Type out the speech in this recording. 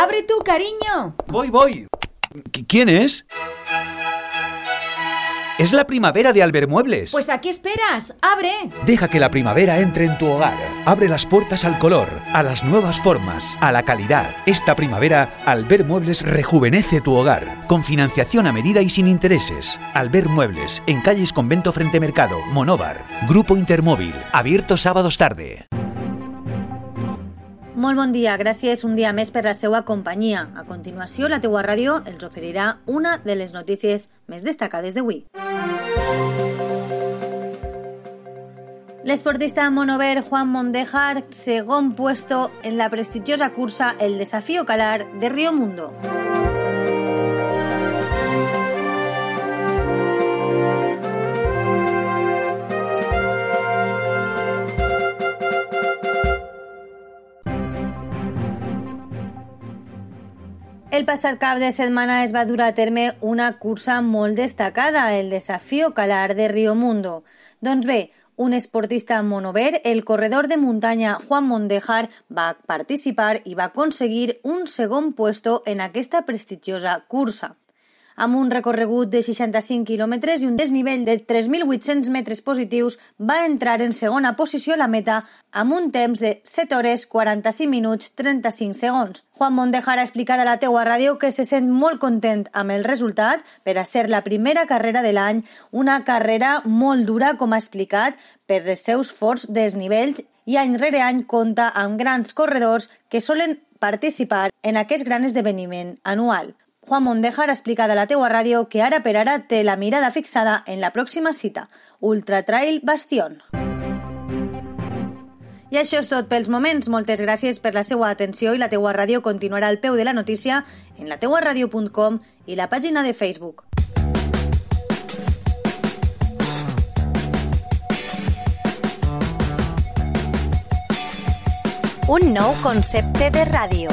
¡Abre tú, cariño! Voy, voy. ¿Qui- ¿Quién es? Es la primavera de Albermuebles. Pues ¿a qué esperas? ¡Abre! Deja que la primavera entre en tu hogar. Abre las puertas al color, a las nuevas formas, a la calidad. Esta primavera, Albert Muebles rejuvenece tu hogar. Con financiación a medida y sin intereses. Albert Muebles, en calles Convento Frente Mercado, Monóvar. Grupo Intermóvil, abierto sábados tarde. Molt bon dia, gràcies un dia més per la seva companyia. A continuació, la teua ràdio els oferirà una de les notícies més destacades d'avui. L'esportista monover Juan Mondejar, segon puesto en la prestigiosa cursa El Desafío Calar de Río Mundo. El passat cap de setmana es va a terme una cursa molt destacada, el Desafío Calar de Río Mundo. Doncs bé, un esportista monover, el corredor de muntanya Juan Mondejar, va participar i va aconseguir un segon puesto en aquesta prestigiosa cursa amb un recorregut de 65 quilòmetres i un desnivell de 3.800 metres positius, va entrar en segona posició a la meta amb un temps de 7 hores 45 minuts 35 segons. Juan Mondejar ha explicat a la teua ràdio que se sent molt content amb el resultat per a ser la primera carrera de l'any, una carrera molt dura, com ha explicat, per els seus forts desnivells i any rere any compta amb grans corredors que solen participar en aquest gran esdeveniment anual. Juan Mondejar ha explicat a la teua ràdio que ara per ara té la mirada fixada en la pròxima cita, Ultra Trail Bastion. I això és tot pels moments. Moltes gràcies per la seva atenció i la teua ràdio continuarà al peu de la notícia en lateuaradio.com i la pàgina de Facebook. Un nou concepte de ràdio.